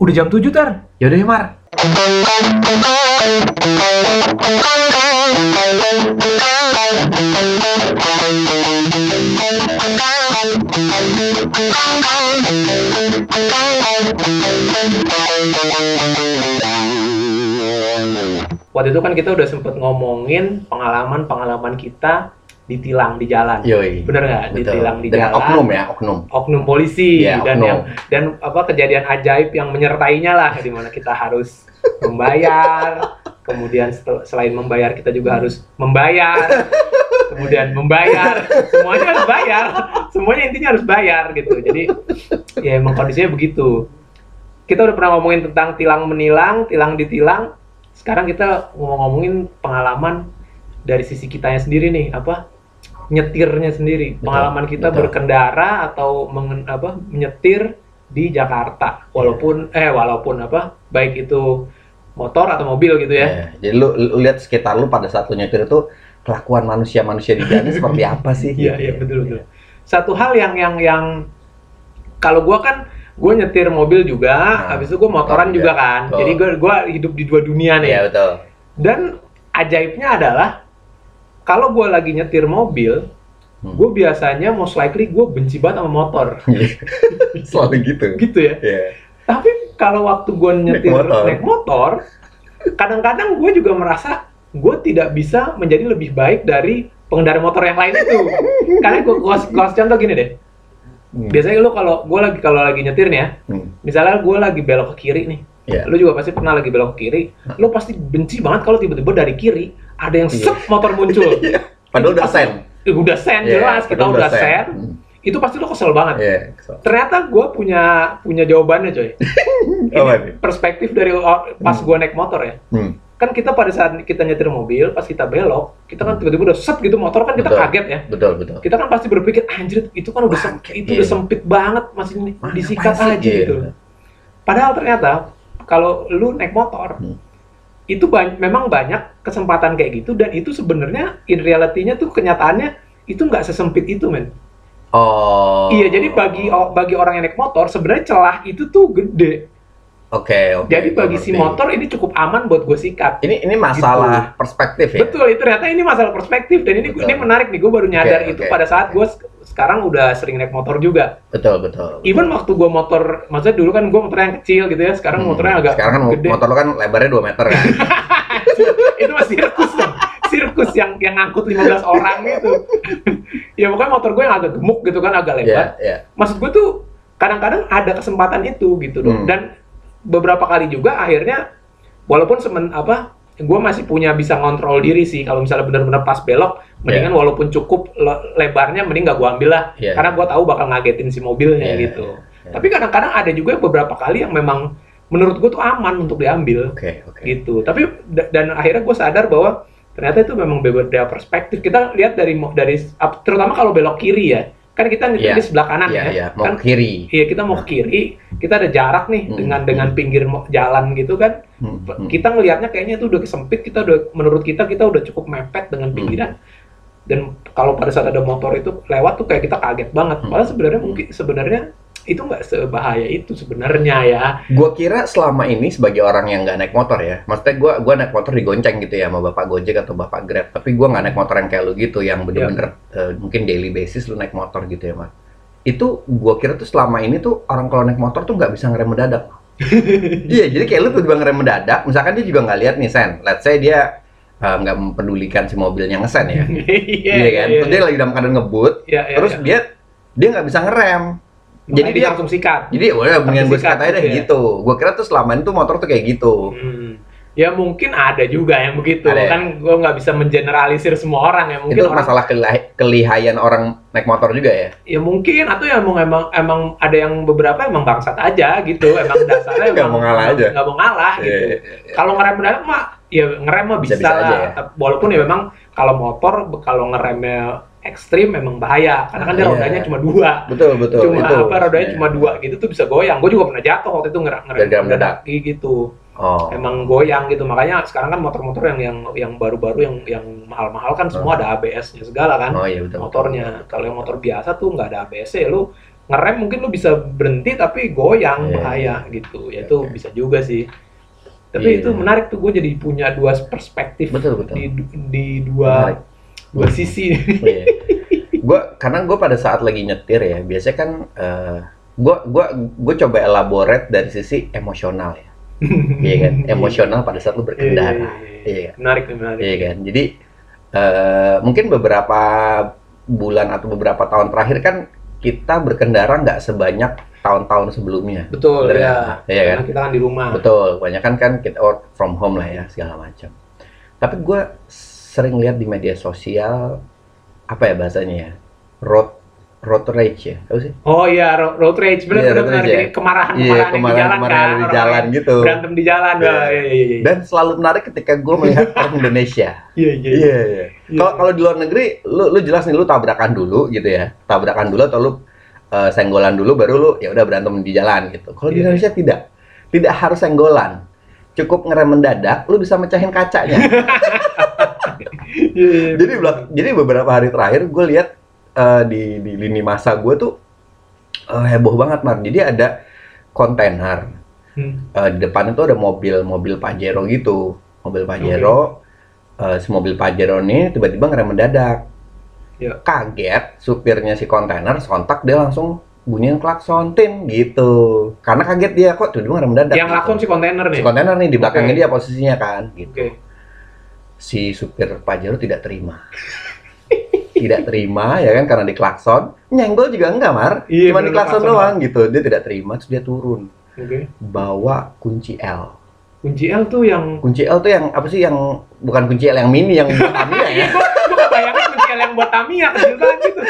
Udah jam 7 tar. Yaudah ya Mar. Waktu itu kan kita udah sempet ngomongin pengalaman-pengalaman kita ditilang di jalan. Yoi. Bener nggak? Ditilang di Dengan jalan. oknum ya, oknum. oknum polisi Iya, dan oknum. yang dan apa kejadian ajaib yang menyertainya lah di mana kita harus membayar kemudian setel- selain membayar kita juga harus membayar kemudian membayar semuanya harus bayar semuanya intinya harus bayar gitu jadi ya emang kondisinya begitu kita udah pernah ngomongin tentang tilang menilang tilang ditilang sekarang kita mau ngomongin pengalaman dari sisi kitanya sendiri nih apa nyetirnya sendiri Betul, pengalaman kita betul. berkendara atau mengen- apa menyetir di Jakarta walaupun eh walaupun apa baik itu motor atau mobil gitu ya Iya. Jadi lu, lu lihat sekitar lu pada saat lu nyetir itu kelakuan manusia-manusia di jalan seperti apa sih? Iya, gitu iya ya. betul betul. Satu hal yang yang yang kalau gua kan gue nyetir mobil juga, Nah, habis itu gue motoran motor juga juga. kan. Betul. Jadi gue gua hidup di dua dunia nih. Iya betul. Dan ajaibnya adalah kalau gue lagi nyetir mobil, Hmm. gue biasanya most likely gue benci banget sama motor, Selalu gitu. gitu ya. Iya. Tapi kalau waktu gue nyetir motor. naik motor, kadang-kadang gue juga merasa gue tidak bisa menjadi lebih baik dari pengendara motor yang lain itu. Karena gue kasih contoh gini deh. Hmm. Biasanya lu kalau gue lagi kalau lagi nyetir nih ya, Hmm. misalnya gue lagi belok ke kiri nih, Iya. lu juga pasti pernah lagi belok kiri, lu pasti benci banget kalau tiba-tiba dari kiri ada yang Iya. set motor muncul. Padahal udah sen. Eh, udah sen Iya, jelas, kita padahal udah sen. Hmm. Itu pasti lu kesel banget. Iya. kesel. Ternyata gue punya punya jawabannya coy. Nih? Perspektif dari pas Hmm. gue naik motor ya. Hmm. Kan kita pada saat kita nyetir mobil, pas kita belok, kita kan tiba-tiba udah set gitu motor kan kita Betul. kaget ya. Betul betul. Kita kan pasti berpikir anjir itu kan udah Bangke, itu udah iya. sempit banget masih Mana disikat aja? Iya. gitu. Padahal ternyata kalau lu naik motor Hmm. itu ba- memang banyak kesempatan kayak gitu dan itu sebenarnya in reality-nya tuh kenyataannya itu nggak sesempit itu men. Oh. Iya jadi bagi bagi orang yang naik motor sebenarnya celah itu tuh gede. Oke oke. jadi gua bagi si motor ini cukup aman buat gue sikat. Ini ini masalah perspektif ya. Betul itu ternyata ini masalah perspektif dan ini Betul. ini menarik nih gue baru nyadar Oke, itu oke. pada saat gue sekarang udah sering naik motor juga. Betul betul. Even waktu gue motor, maksudnya dulu kan gue motornya yang kecil gitu ya, sekarang Hmm. motornya agak Sekarang kan gede. motor lo kan lebarnya 2 meter kan. itu masih sirkus dong. Sirkus yang yang ngangkut 15 orang gitu. ya pokoknya motor gue yang agak gemuk gitu kan, agak lebar. iya. Maksud gue tuh kadang-kadang ada kesempatan itu gitu dong. Hmm. Dan beberapa kali juga akhirnya walaupun semen apa gue masih punya bisa ngontrol diri sih kalau misalnya benar-benar pas belok mendingan walaupun cukup le- lebarnya mending gak gue ambil lah Iya. karena gue tahu bakal ngagetin si mobilnya Iya, gitu iya. tapi kadang-kadang ada juga beberapa kali yang memang menurut gue tuh aman untuk diambil Oke oke. gitu tapi da- dan akhirnya gue sadar bahwa ternyata itu memang berbeda perspektif kita lihat dari dari terutama kalau belok kiri ya kan kita nyetir Iya. di sebelah kanan Iya ya iya. Mau kan kiri. iya kita mau ke kiri kita ada jarak nih Hmm. dengan dengan pinggir jalan gitu kan hmm. kita ngelihatnya kayaknya itu udah sempit kita udah menurut kita kita udah cukup mepet dengan pinggiran dan kalau pada saat ada motor itu lewat tuh kayak kita kaget banget Hmm. padahal sebenarnya mungkin sebenarnya itu nggak sebahaya itu sebenarnya ya Gua kira selama ini sebagai orang yang nggak naik motor ya, maksudnya gua gua naik motor digonceng gitu ya sama bapak Gojek atau bapak Grab, tapi gua nggak naik motor yang kayak lu gitu, yang bener-bener eh, mungkin daily basis lu naik motor gitu ya, Mas. Itu gua kira tuh selama ini tuh orang kalau naik motor tuh nggak bisa ngerem mendadak. iya, jadi kayak lu tiba ngerem mendadak, misalkan dia juga nggak lihat nih sen, let's say dia nggak mempedulikan si mobilnya ngesen ya, iya iya kan? Terus dia lagi dalam keadaan ngebut, iya, iya, terus iya. dia dia nggak bisa ngerem. Makanya jadi dia langsung sikat jadi udah mendingan gue sikat aja deh gitu ya. gitu. Gue kira tuh selama ini tuh motor tuh kayak gitu. Hmm. Ya mungkin ada juga yang begitu. Ada ya? Kan gue nggak bisa mengeneralisir semua orang ya. Mungkin itu orang, masalah kelih- kelihayan orang naik motor juga ya. ya mungkin atau ya emang emang emang ada yang beberapa emang bangsat aja gitu. Emang dasarnya Nggak mau ngalah aja. Nggak mau ngalah gitu. Iya, iya, iya. Kalau ngerem mendadak mah ya ngerem mah bisa, Bisa-bisa aja lah. ya? Walaupun ya memang kalau motor kalau ngeremnya ekstrim memang bahaya karena kan dia Iya. rodanya cuma dua. Betul betul cuma itu. apa rodanya Iya. cuma dua gitu tuh bisa goyang. Gue juga pernah jatuh waktu itu ngerem ngerem mendadak gitu. Oh. emang goyang gitu makanya sekarang kan motor-motor yang yang yang baru-baru yang yang mahal-mahal kan semua ada ABS-nya segala kan Oh iya betul. motornya kalau yang motor biasa tuh nggak ada ABS ya lu ngerem mungkin lu bisa berhenti tapi goyang Iya, bahaya gitu ya itu Oke. bisa juga sih tapi Iya. itu menarik tuh gue jadi punya dua perspektif Betul, betul. di di dua Menarik. dua sisi Iya. Gua karena gue pada saat lagi nyetir ya, biasanya kan eh, gua gua gue coba elaborate dari sisi emosional ya. Iya kan? Emosional pada saat lu berkendara. Iya. menarik nih, menarik Iya kan? Jadi eh, mungkin beberapa bulan atau beberapa tahun terakhir kan kita berkendara nggak sebanyak tahun-tahun sebelumnya. betul Bener ya kan? Iya kan? karena kita kan di rumah Betul, kebanyakan kan kita work from home lah ya segala macam. Tapi gue sering lihat di media sosial apa ya bahasanya ya road road rage ya, apa sih? oh iya ro- road rage benar Iya, benar ya. kemarahan Iya, kemarahan, di jalan kemarahan kan di jalan gitu. berantem di jalan Iya. Wah, iya iya iya Dan selalu menarik ketika gue melihat orang Indonesia. iya iya Iya, iya. Iya. Kalau kalau di luar negeri, lu lu jelas nih lu tabrakan dulu gitu ya, tabrakan dulu atau lu eh, senggolan dulu baru lu ya udah berantem di jalan gitu. Kalau di Iya. Indonesia tidak, tidak harus senggolan. Cukup ngerem mendadak, lu bisa mecahin kacanya. Iya, iya, jadi jadi beberapa hari terakhir gue lihat eh, di di lini masa gue tuh eh, heboh banget mar jadi ada kontainer Hmm. Eh, di depan itu ada mobil mobil pajero gitu mobil pajero eh, si mobil pajero ini tiba-tiba ngerem mendadak Ya. kaget supirnya si kontainer sontak dia langsung bunyiin klakson tin gitu karena kaget dia kok tiba-tiba ngerem mendadak yang gitu. lakon si kontainer nih si kontainer nih di belakangnya Oke. dia posisinya kan gitu oke si supir Pajero tidak terima. tidak terima ya kan karena diklakson. Nyenggol juga enggak, Mar. Iya, Cuma diklakson klakson doang gitu. Dia tidak terima terus dia turun. oke Bawa kunci L. kunci L tuh yang Kunci L tuh yang apa sih yang bukan kunci L yang mini yang buat ya. gue gue kebayangin kunci L yang buat Tamiya kecil banget gitu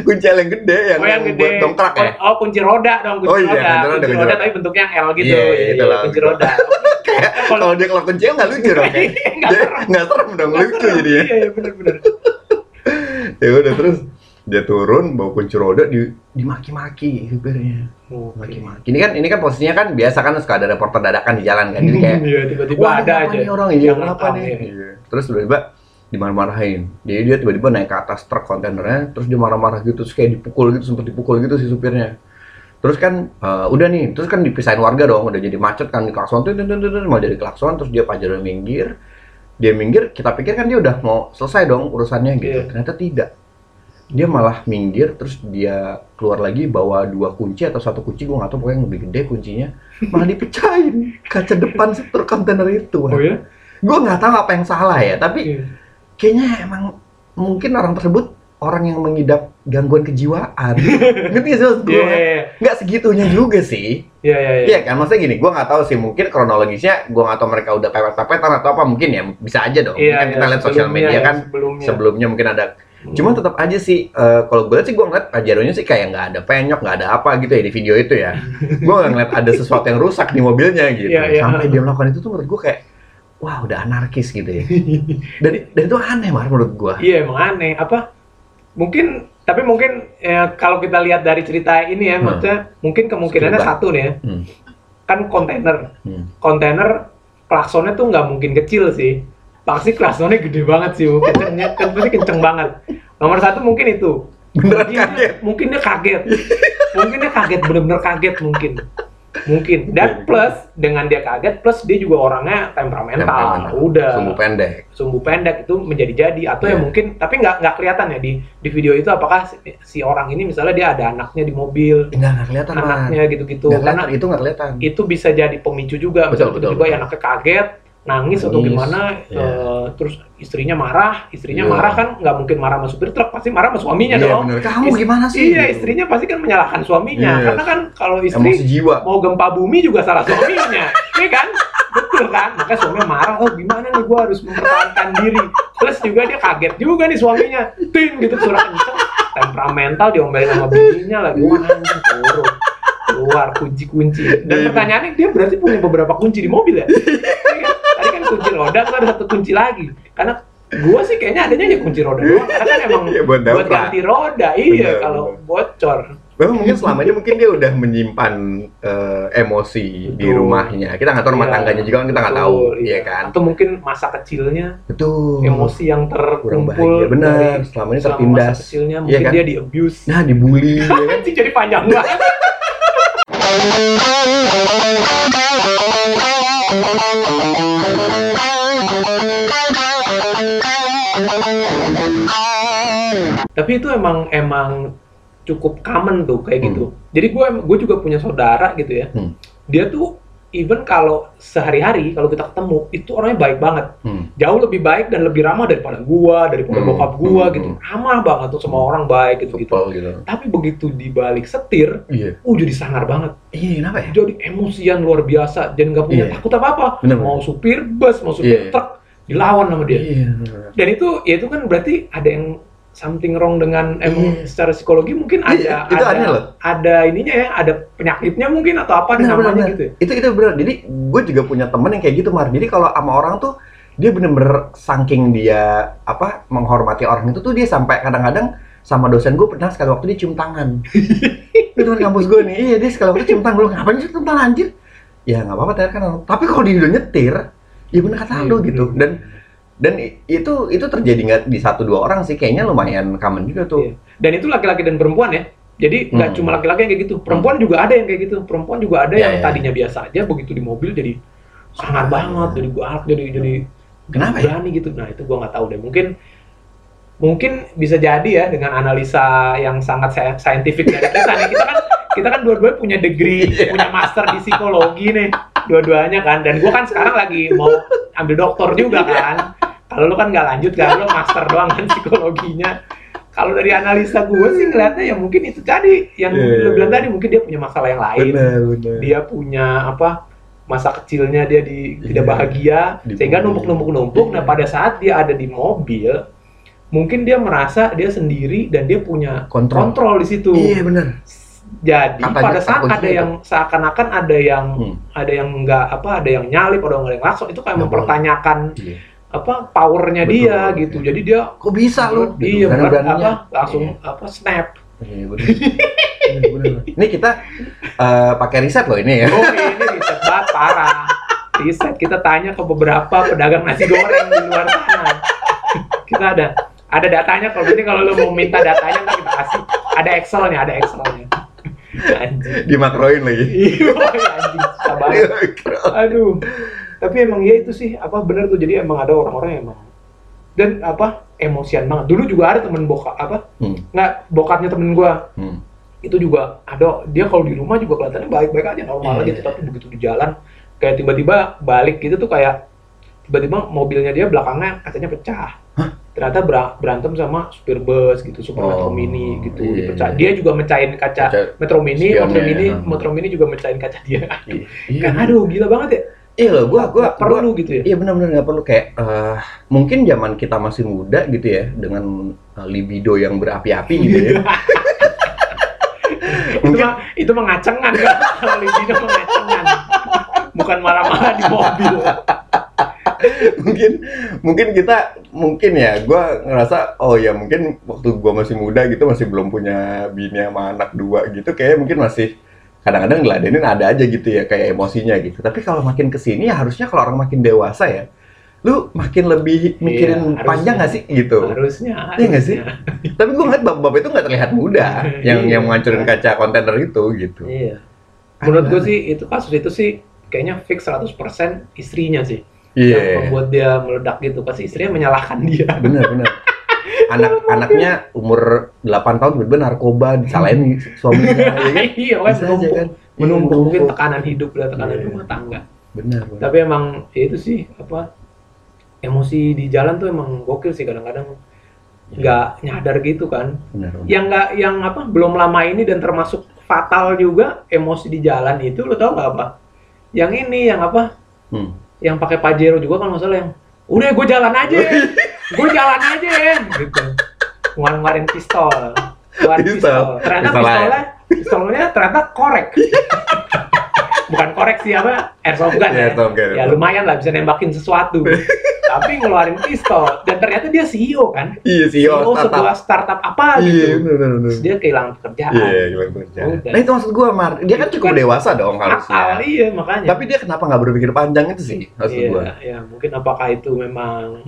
kunci L yang gede yang, oh yang gede buat dongkrak ya. oh, oh, kunci roda dong kunci Oh, iya, roda kunci roda, kunci kunci roda tapi bentuknya yang L gitu Iya, Iya, itu iya, lah. kunci roda Kayak Kalau- dia kalau kunci nggak lucu dong. kayak. Nggak serem. dong lucu jadinya. iya iya bener bener Ya udah terus dia turun bawa kunci roda di dimaki-maki supirnya. Oke. maki-maki. Ini kan ini kan posisinya kan biasa kan suka ada reporter dadakan di jalan kan. Jadi kayak iya tiba-tiba ada aja orang iya kenapa nih? iya. Iya. Terus tiba-tiba dimarah-marahin. Jadi dia tiba-tiba naik ke atas truk kontainernya, terus dia marah-marah gitu, terus kayak dipukul gitu, sempat dipukul gitu si supirnya. Terus kan eh, udah nih, terus kan dipisahin warga dong, udah jadi macet kan di klakson tuh, tuh, mau jadi klakson, terus dia pajero minggir, dia minggir, kita pikir kan dia udah mau selesai dong urusannya gitu, Iya. ternyata tidak. Dia malah minggir, terus dia keluar lagi bawa dua kunci atau satu kunci, gue nggak tahu pokoknya yang lebih gede kuncinya, malah dipecahin kaca depan truk kontainer itu. oh ya Gue nggak tahu apa yang salah ya, tapi Iya. Kayaknya emang mungkin orang tersebut orang yang mengidap gangguan kejiwaan. Ngerti sih maksud gue? iya iya Nggak segitunya juga sih. iya iya iya Iya kan, maksudnya gini, gue nggak tahu sih, mungkin kronologisnya gue nggak tahu mereka udah pepet-pepetan atau apa, mungkin ya bisa aja dong. Iya, Mungkin iya, kita lihat sosial media ya, kan sebelumnya. sebelumnya mungkin ada. Hmm. Cuman tetap aja sih, eh, kalau gue lihat sih gue ngeliat Pajaronya sih kayak nggak ada penyok, nggak ada apa gitu ya di video itu ya. gue nggak ngeliat ada sesuatu yang rusak di mobilnya gitu. Iya, iya. Sampai dia melakukan itu tuh menurut gue kayak, wah udah anarkis gitu ya. Dan, dan itu aneh mar menurut gue. Iya emang aneh. Apa? Mungkin tapi mungkin ya, kalau kita lihat dari cerita ini ya, Hmm. maksudnya mungkin kemungkinannya Sekitar. satu nih ya. Hmm. Kan kontainer. Hmm. Kontainer klaksonnya tuh nggak mungkin kecil sih. Pasti klaksonnya gede banget sih. Kencengnya kan pasti kenceng banget. Nomor satu mungkin itu. Beneran Mungkin dia- kaget. Mungkin dia kaget. mungkin dia kaget bener-bener kaget mungkin. Mungkin. Dan plus dengan dia kaget plus dia juga orangnya temperamental. Temperamental. Udah Sumbu pendek. sumbu pendek itu menjadi-jadi atau ya Iya. mungkin tapi nggak nggak kelihatan ya di di video itu apakah si, si orang ini misalnya dia ada anaknya di mobil Enggak, enggak kelihatan anaknya gitu-gitu Nggak karena kelihatan, itu nggak kelihatan. itu bisa jadi pemicu juga Betul, betul, tiba-tiba betul. ya anaknya kaget nangis, atau gimana iya. eh, terus istrinya marah istrinya Iya. marah kan nggak mungkin marah sama supir truk pasti marah sama suaminya Iya dong bener. Kamu Is- gimana sih? iya istrinya pasti kan menyalahkan suaminya Iya. karena kan kalau Emosi istri jiwa. mau gempa bumi juga salah suaminya, iya kan? Betul kan? Maka suaminya marah, oh gimana nih gua harus mempertahankan diri. Plus juga dia kaget juga nih suaminya, ting gitu suara kenceng, temperamental diomelin sama bininya lagi, wah anjing turun keluar kunci-kunci. Dan Iya. pertanyaannya dia berarti punya beberapa kunci di mobil ya? Iya kan? Tadi kan kunci roda, tuh ada satu kunci lagi. Karena gua sih kayaknya adanya ya kunci roda doang, karena kan emang Iya, buat buat ganti roda, iya kalau bocor. Memang mungkin selama ini mungkin dia udah menyimpan eh, emosi di Betul. rumahnya. Kita nggak tahu rumah Iya, tangganya juga kan kita nggak tahu, betul, iya kan? Atau mungkin masa kecilnya Betul. emosi yang terkumpul benar. Selama ini tertindas. masa kecilnya Iya mungkin kan? dia di abuse. Nah, dibully ya kan? Jadi panjang banget. Tapi itu emang emang cukup common tuh kayak Hmm. gitu. Jadi gue gue juga punya saudara gitu ya. Hmm. Dia tuh even kalau sehari-hari kalau kita ketemu itu orangnya baik banget. Hmm. Jauh lebih baik dan lebih ramah daripada gua, daripada Hmm. bokap gua Hmm. gitu. Ramah banget tuh sama orang baik gitu gitu. Gitu. Tapi begitu dibalik setir, Iya. uh jadi sangar banget. Iya, kenapa ya? Jadi emosian luar biasa dan nggak punya Iya. takut apa-apa. Bener, Mau supir bus, mau supir Iya. truk dilawan sama dia. Iya. Dan itu ya itu kan berarti ada yang something wrong dengan emang Iya. secara psikologi mungkin ada Iya, itu ada loh. ada ininya ya, ada penyakitnya mungkin atau apa Benar, namanya benar, gitu. ya. Itu itu benar. Jadi gue juga punya temen yang kayak gitu, Mar. Jadi kalau sama orang tuh dia bener-bener saking dia apa menghormati orang itu tuh dia sampai kadang-kadang sama dosen gue pernah sekali waktu dia cium tangan. itu teman kampus gue nih, iya dia sekali waktu cium tangan gue ngapain sih cium tangan anjir? Ya nggak apa-apa Ter, kan. Tapi kalau dia udah nyetir, ya bener kata Iya, lu gitu. Dan dan itu itu terjadi nggak di satu dua orang sih, kayaknya lumayan common juga tuh. Iya. Dan itu laki-laki dan perempuan ya. Jadi nggak Hmm. cuma laki-laki yang kayak gitu, perempuan juga ada yang kayak gitu. Perempuan juga ada Ya, yang ya. tadinya biasa aja, begitu di mobil jadi sangar banget, jadi galak, jadi jadi Kenapa ya? berani gitu. Nah itu gua nggak tahu deh. Mungkin mungkin bisa jadi ya dengan analisa yang sangat scientific dari kita nih. Kita kan kita kan dua-duanya punya degree, Iya. punya master di psikologi nih, dua-duanya kan. Dan gua kan sekarang lagi mau ambil doktor juga kan. Kalau lu kan nggak lanjut kan, lu master doang kan psikologinya. Kalau dari analisa gue sih ngeliatnya ya mungkin itu tadi yang Iya. lu bilang tadi mungkin dia punya masalah yang lain benar. dia punya apa masa kecilnya dia di tidak Iya. bahagia Di sehingga numpuk-numpuk-numpuk Iya. nah pada saat dia ada di mobil mungkin dia merasa dia sendiri dan dia punya Kontrol. kontrol di situ Iya benar. jadi Katanya pada saat ada gitu. yang seakan-akan ada yang Hmm. ada yang enggak apa ada yang nyalip ada yang langsung itu kayak Nggak mempertanyakan Iya. Apa powernya Betul. dia gitu jadi dia Kok bisa lu? iya benar berani-beraninya. apa langsung apa snap Iya benar. Iya. Ini kita eh, pakai riset loh ini ya. Oh ini riset banget parah. Riset kita tanya ke beberapa pedagang nasi goreng di luar sana. Kita ada ada datanya kalau nanti kalau lu mau minta datanya ntar kita kasih. Ada Excelnya, ada Excelnya. Anjing. Dimakroin lagi. Iya, anjing banget. Aduh. Tapi emang ya itu sih apa bener tuh jadi emang ada orang-orang yang emang dan apa emosian banget. Dulu juga ada temen bokap apa Hmm. nggak bokapnya temen gua Hmm. itu juga ada dia kalau di rumah juga kelihatannya baik-baik aja normal Iya. gitu tapi begitu di jalan kayak tiba-tiba balik gitu tuh kayak tiba-tiba mobilnya dia belakangnya katanya pecah ternyata ber- berantem sama supir bus gitu super Oh, metro mini gitu iya, dipecah iya. dia juga mecahin kaca Kaca metro mini metro mini ya. metro mini juga mecahin kaca dia Iya. kan aduh gila banget ya Iya loh, gua gua Nggak perlu gitu ya? Iya benar-benar nggak perlu. Kayak eh, mungkin zaman kita masih muda gitu ya dengan eh, libido yang berapi-api gitu ya. itu mungkin mah itu mah ngacengan kan kalau libido mah ngacengan. Bukan marah-marah di mobil. Mungkin mungkin kita mungkin ya gua ngerasa oh ya mungkin waktu gua masih muda gitu masih belum punya bini sama anak dua gitu kayak mungkin masih kadang-kadang ngeladenin ada aja gitu ya kayak emosinya gitu tapi kalau makin ke sini ya harusnya kalau orang makin dewasa ya lu makin lebih mikirin Iya, panjang nggak sih gitu harusnya Iya nggak sih? tapi gue ngeliat bapak-bapak itu nggak terlihat muda yang Iya. yang ngancurin kaca kontainer itu gitu Iya. Menurut gue sih itu kasus itu sih kayaknya fix 100% istrinya sih iya yang membuat dia meledak gitu. Pasti istrinya menyalahkan dia. bener bener anak anaknya umur 8 tahun tiba-tiba narkoba disalahin suaminya ya kan iya, kan Bisa aja kan? menumpuk Iya, mungkin menumpuk. tekanan hidup dan tekanan Iya. rumah tangga. bener bener. Tapi emang ya itu sih apa emosi di jalan tuh emang gokil sih kadang-kadang nggak nyadar gitu kan. bener, bener. Yang nggak yang apa belum lama ini dan termasuk fatal juga emosi di jalan itu lo tau nggak apa? Yang ini yang apa? Hmm. yang pakai pajero juga kan masalah yang udah gue jalan aja gue jalan aja gitu ngeluarin pistol ngeluarin Pistol. pistol ternyata Pistol pistolnya pistolnya ternyata korek bukan koreksi apa airsoft gun ya. airsoft gun, ya lumayan lah bisa nembakin sesuatu tapi ngeluarin pistol dan ternyata dia CEO kan Iya CEO sebuah startup apa Iya, gitu benar benar. Terus dia kehilangan pekerjaan Iya, kerja. Udah. Nah itu maksud gue, Mar. Dia kan cukup kan dewasa dong akal harusnya. iya makanya Tapi dia kenapa nggak berpikir panjang itu sih, maksud iya, gue. iya mungkin apakah itu memang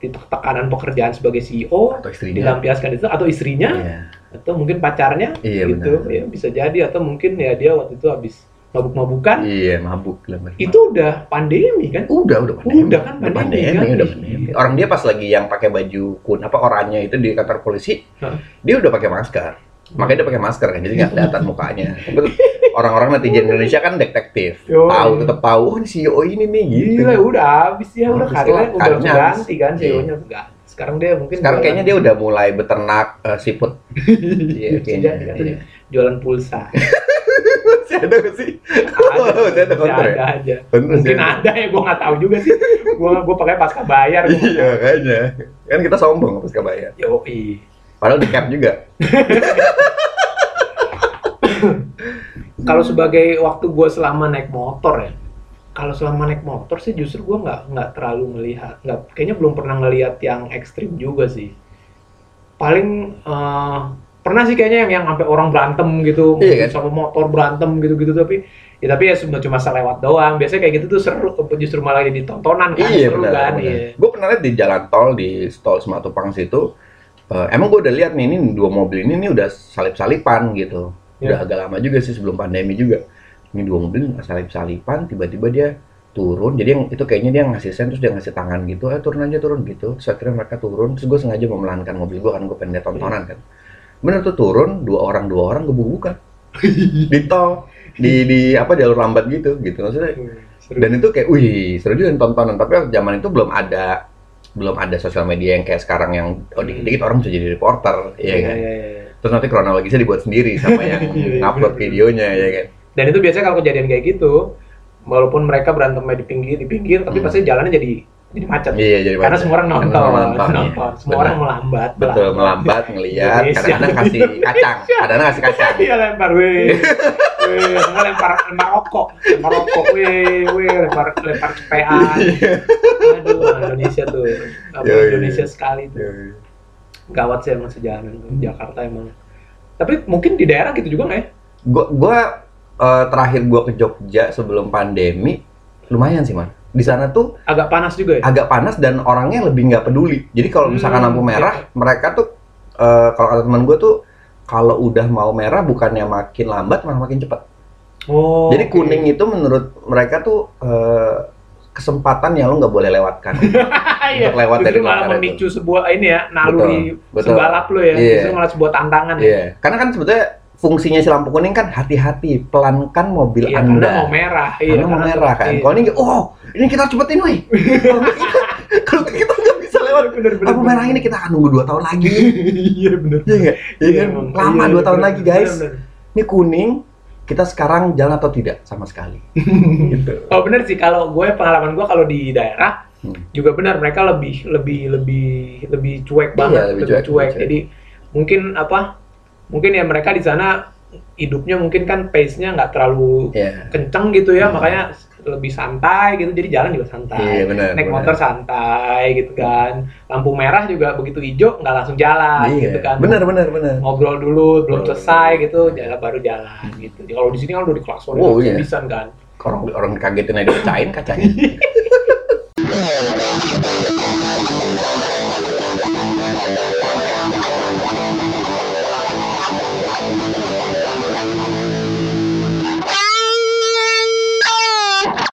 tekanan pekerjaan sebagai CEO Atau istrinya. dilampiaskan itu atau istrinya Iya. atau mungkin pacarnya Iya, gitu benar. ya bisa jadi atau mungkin ya dia waktu itu habis mabuk-mabukan Iya, mabuk lah. itu udah pandemi kan udah udah pandemi. Udah kan udah pandemi, pandemi, kan? udah pandemi. Orang dia pas lagi yang pakai baju kun apa oranye itu di kantor polisi, Hah? dia udah pakai masker. Makanya dia pakai masker kan, jadi nggak kelihatan mukanya. Orang-orang netizen Indonesia kan detektif, Yo, tahu iya. tetap tahu, oh ini CEO ini nih gitu. Gila, udah habis ya, udah karirnya udah ganti kan Iya. CEO-nya enggak. Sekarang dia mungkin Sekarang jualan- kayaknya dia udah mulai beternak eh, siput. Iya, kayaknya. atau Iya. jualan pulsa. Masih ada nggak sih? Ada, Masih ada masih ya? ada aja. Mungkin ada ya, gua nggak tahu juga sih. Gua gua pakai pasca bayar. Iya, kayaknya. Kan kita sombong pas kebayar. tahu. Yoi. Padahal di cap juga. Kalau sebagai waktu gue selama naik motor ya, kalau selama naik motor sih justru gue nggak nggak terlalu melihat, nggak kayaknya belum pernah ngelihat yang ekstrim juga sih. Paling eh, pernah sih kayaknya yang yang sampai orang berantem gitu, Iya kan? sama motor berantem gitu-gitu tapi ya tapi ya cuma cuma selewat doang. Biasanya kayak gitu tuh seru, justru malah jadi tontonan kan, Iya seru benar. kan. benar. Iya. Gue pernah lihat di jalan tol di Stol Sematupang situ. Eh, emang gue udah lihat nih ini dua mobil ini nih udah salip-salipan gitu. Udah Iya. agak lama juga sih sebelum pandemi juga. Ini dua mobil salip-salipan, tiba-tiba dia turun. Jadi yang itu kayaknya dia ngasih sen terus dia ngasih tangan gitu, eh turun aja turun gitu. Terus akhirnya mereka turun. Terus gue sengaja memelankan mobil gue kan gue pengen lihat tontonan kan. Bener tuh turun dua orang dua orang gebuk-gebukan di tol di di apa jalur lambat gitu gitu maksudnya Seru. dan itu kayak wih seru juga tontonan tapi zaman itu belum ada belum ada sosial media yang kayak sekarang yang oh dikit-dikit orang bisa jadi reporter ya Iya, kan iya, iya. terus nanti kronologisnya dibuat sendiri sama yang Iya, ngupload bener-bener. videonya ya kan Dan itu biasanya kalau kejadian kayak gitu, walaupun mereka berantemnya di pinggir di pinggir, tapi Hmm. pasti jalannya jadi jadi macet. iya jadi Karena semua orang nonton, Karena nonton, iya. nonton. Semua Benar. orang melambat. betul melambat ngelihat Indonesia. kadang-kadang kasih kacang kadang-kadang kasih kacang Iya lempar, weh, weh, semua lempar lempar rokok, lempar rokok, weh, weh, lempar lempar cepean. Aduh, orang Indonesia tuh, apa Iya, iya, Indonesia iya. sekali tuh. Gawat sih emang sejalanan tuh Jakarta emang. Tapi mungkin di daerah gitu juga nggak ya? gua gua eh, terakhir gua ke Jogja sebelum pandemi lumayan sih man di sana tuh Agak panas juga ya? agak panas dan orangnya lebih nggak peduli. Jadi kalau misalkan Hmm, lampu merah, mereka tuh eh, kalau kata teman gue tuh kalau udah mau merah bukannya makin lambat malah makin cepat. Oh. Jadi oke. kuning itu menurut mereka tuh eh, kesempatan yang lo nggak boleh lewatkan. Iya, untuk lewat dari malah memicu sebuah ini ya naluri Betul, betul. sebalap lo ya, Iya. justru malah sebuah tantangan ya. Iya, karena kan sebetulnya fungsinya si lampu kuning kan hati-hati, pelankan mobil Iya, anda. karena mau merah. Iya, Karena mau merah kan. iya. Kalau ini, oh ini kita cepetin, woi. Kalau kita, nggak bisa lewat bener, bener, lampu merah ini kita akan nunggu dua tahun lagi. Iya bener. Iya nggak? Iya kan? Lama Iya, dua tahun bener, lagi guys. bener, bener. Ini kuning, kita sekarang jalan atau tidak sama sekali. gitu. Oh bener sih kalau gue pengalaman gue kalau di daerah Hmm. juga benar mereka lebih lebih lebih lebih cuek banget, Iya, lebih lebih, cuek, cuek. Jadi mungkin apa? Mungkin ya mereka di sana hidupnya mungkin kan pace-nya nggak terlalu Iya. kenceng gitu ya, Hmm. makanya lebih santai gitu. Jadi jalan juga santai. Iya benar. naik benar. motor santai gitu kan lampu merah juga begitu hijau nggak langsung jalan Iya. gitu kan Benar benar benar. ngobrol dulu belum selesai gitu jalan baru jalan gitu kalau di sini kan udah diklakson Oh, iya. bisa kan Orang orang kagetin aja dipecahin kacanya.